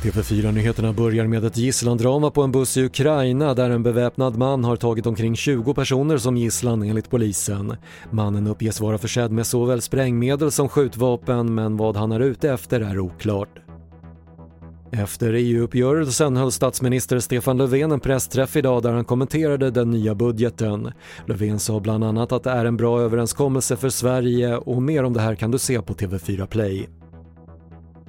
TV4-nyheterna börjar med ett gisslandrama på en buss i Ukraina där en beväpnad man har tagit omkring 20 personer som gisslan enligt polisen. Mannen uppges vara försedd med såväl sprängmedel som skjutvapen men vad han är ute efter är oklart. Efter EU-uppgörelsen höll statsminister Stefan Löfven en pressträff idag där han kommenterade den nya budgeten. Löfven sa bland annat att det är en bra överenskommelse för Sverige och mer om det här kan du se på TV4 Play.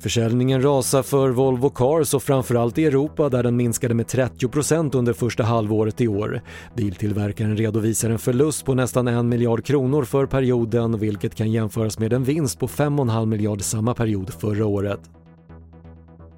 Försäljningen rasar för Volvo Cars och framförallt i Europa där den minskade med 30% under första halvåret i år. Biltillverkaren redovisar en förlust på nästan 1 miljard kronor för perioden vilket kan jämföras med en vinst på 5,5 miljard samma period förra året.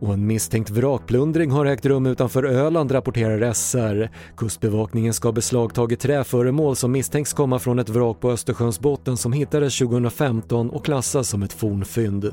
Och en misstänkt vrakplundring har ägt rum utanför Öland rapporterar SR. Kustbevakningen ska ha beslagtagit träföremål som misstänks komma från ett vrak på Östersjöns botten som hittades 2015 och klassas som ett fornfynd.